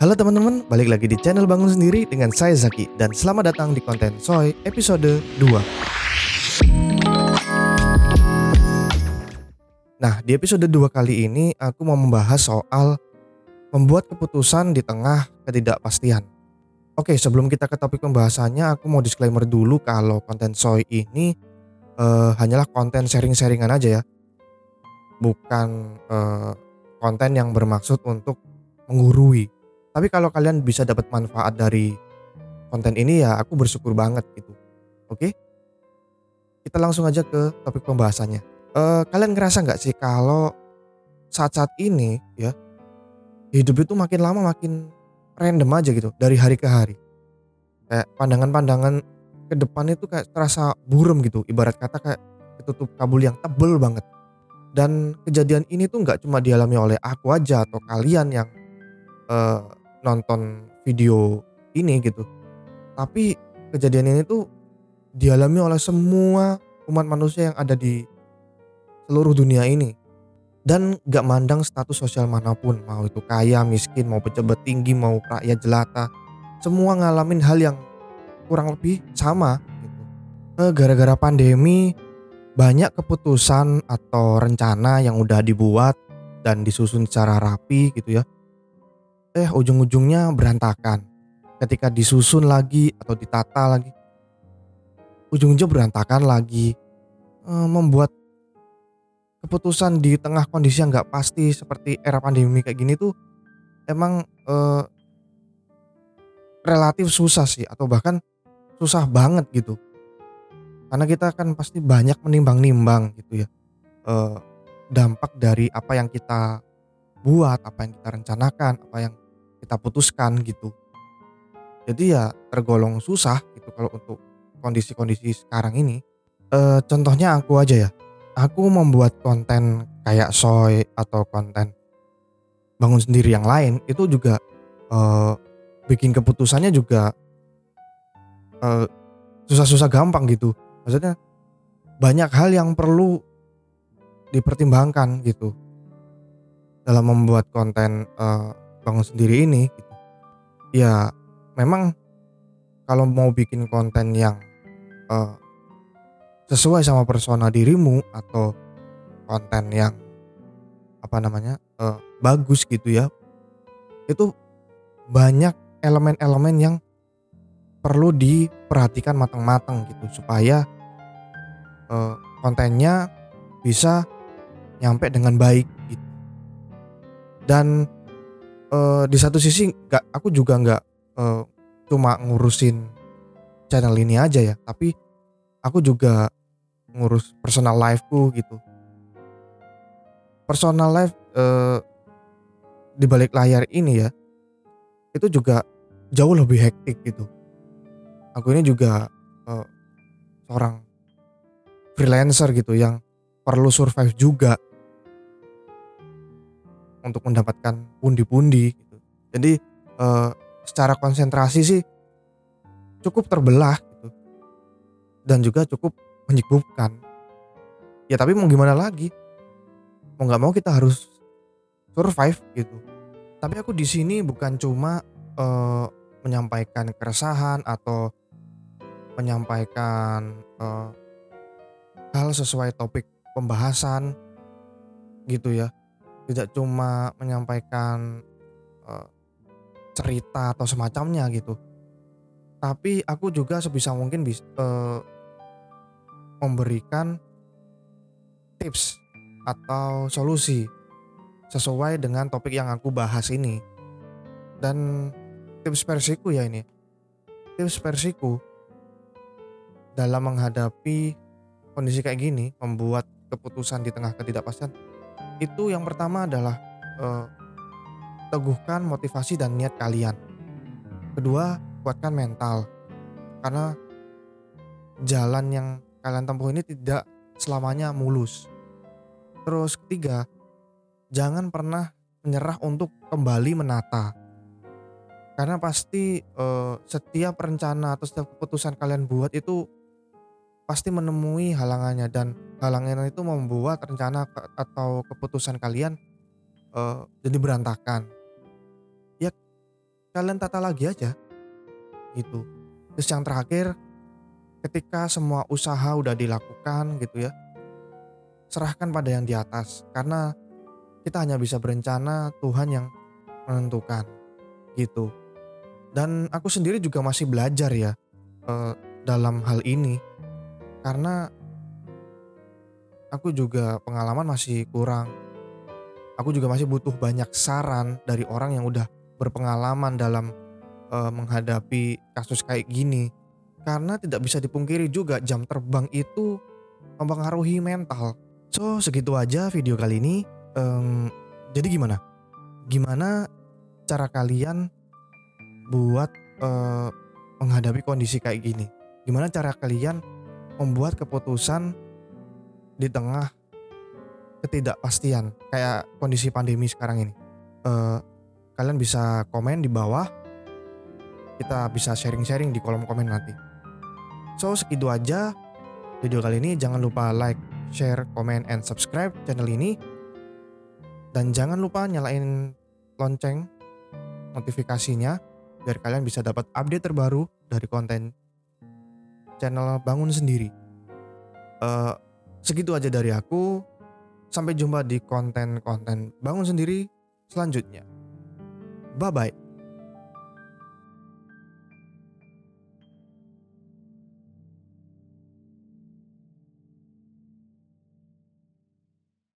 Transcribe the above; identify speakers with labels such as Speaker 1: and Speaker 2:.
Speaker 1: Halo teman-teman, balik lagi di channel Bangun Sendiri dengan saya Zaki dan selamat datang di konten Soy episode 2. Nah, di episode 2 kali ini aku mau membahas soal membuat keputusan di tengah ketidakpastian. Oke, sebelum kita ke topik pembahasannya, aku mau disclaimer dulu kalau konten Soy ini eh, hanyalah konten sharing-sharingan aja ya. Bukan eh, konten yang bermaksud untuk menggurui. Tapi kalau kalian bisa dapat manfaat dari konten ini ya aku bersyukur banget gitu. Oke? Kita langsung aja ke topik pembahasannya. Eh, kalian ngerasa nggak sih kalau saat-saat ini ya hidup itu makin lama makin random aja gitu dari hari ke hari. Kayak pandangan-pandangan ke depan itu kayak terasa buram gitu. Ibarat kata kayak ketutup kabul yang tebel banget. Dan kejadian ini tuh nggak cuma dialami oleh aku aja atau kalian yang eh, nonton video ini gitu. Tapi kejadian ini tuh dialami oleh semua umat manusia yang ada di seluruh dunia ini. Dan gak mandang status sosial mana pun, mau itu kaya, miskin, mau pejabat tinggi, mau rakyat jelata. Semua ngalamin hal yang kurang lebih sama gitu. Eh, Gara-gara pandemi banyak keputusan atau rencana yang udah dibuat dan disusun secara rapi gitu ya eh ujung-ujungnya berantakan. Ketika disusun lagi atau ditata lagi, ujung-ujungnya berantakan lagi. Eh, membuat keputusan di tengah kondisi yang nggak pasti seperti era pandemi kayak gini tuh emang eh, relatif susah sih atau bahkan susah banget gitu. Karena kita kan pasti banyak menimbang-nimbang gitu ya. Eh, dampak dari apa yang kita buat, apa yang kita rencanakan, apa yang kita putuskan gitu. Jadi ya tergolong susah gitu kalau untuk kondisi-kondisi sekarang ini. Eh, contohnya aku aja ya. Aku membuat konten kayak soy atau konten bangun sendiri yang lain itu juga eh, bikin keputusannya juga eh, susah-susah gampang gitu. Maksudnya banyak hal yang perlu dipertimbangkan gitu dalam membuat konten eh, bangun sendiri ini gitu. Ya memang kalau mau bikin konten yang eh, sesuai sama persona dirimu atau konten yang apa namanya eh, bagus gitu ya itu banyak elemen-elemen yang perlu diperhatikan matang-matang gitu supaya eh, kontennya bisa nyampe dengan baik gitu dan eh, di satu sisi nggak aku juga nggak eh, cuma ngurusin channel ini aja ya. Tapi aku juga ngurus personal life-ku gitu. Personal life eh, di balik layar ini ya itu juga jauh lebih hektik gitu. Aku ini juga eh, seorang freelancer gitu yang perlu survive juga untuk mendapatkan pundi-pundi gitu. Jadi eh, secara konsentrasi sih cukup terbelah gitu dan juga cukup menyibukkan. Ya tapi mau gimana lagi? Mau nggak mau kita harus survive gitu. Tapi aku di sini bukan cuma eh, menyampaikan keresahan atau menyampaikan eh, hal sesuai topik pembahasan gitu ya tidak cuma menyampaikan eh, cerita atau semacamnya gitu. Tapi aku juga sebisa mungkin bisa eh, memberikan tips atau solusi sesuai dengan topik yang aku bahas ini. Dan tips versiku ya ini. Tips versiku dalam menghadapi kondisi kayak gini, membuat keputusan di tengah ketidakpastian itu yang pertama adalah eh, teguhkan motivasi dan niat kalian. Kedua, kuatkan mental. Karena jalan yang kalian tempuh ini tidak selamanya mulus. Terus ketiga, jangan pernah menyerah untuk kembali menata. Karena pasti eh, setiap rencana atau setiap keputusan kalian buat itu pasti menemui halangannya dan halangan itu membuat rencana atau keputusan kalian eh, jadi berantakan. Ya kalian tata lagi aja. Gitu. Terus yang terakhir, ketika semua usaha udah dilakukan gitu ya, serahkan pada yang di atas karena kita hanya bisa berencana, Tuhan yang menentukan gitu. Dan aku sendiri juga masih belajar ya uh, dalam hal ini karena aku juga pengalaman masih kurang. Aku juga masih butuh banyak saran dari orang yang udah berpengalaman dalam uh, menghadapi kasus kayak gini. Karena tidak bisa dipungkiri juga jam terbang itu mempengaruhi mental. So segitu aja video kali ini. Jadi gimana? Gimana cara kalian buat uh, menghadapi kondisi kayak gini? Gimana cara kalian membuat keputusan di tengah ketidakpastian kayak kondisi pandemi sekarang ini? Uh, kalian bisa komen di bawah. Kita bisa sharing-sharing di kolom komen nanti. So segitu aja video kali ini. Jangan lupa like, share, komen, and subscribe channel ini. Dan jangan lupa nyalain lonceng notifikasinya biar kalian bisa dapat update terbaru dari konten channel Bangun Sendiri. Uh, segitu aja dari aku. Sampai jumpa di konten-konten Bangun Sendiri selanjutnya. Bye bye.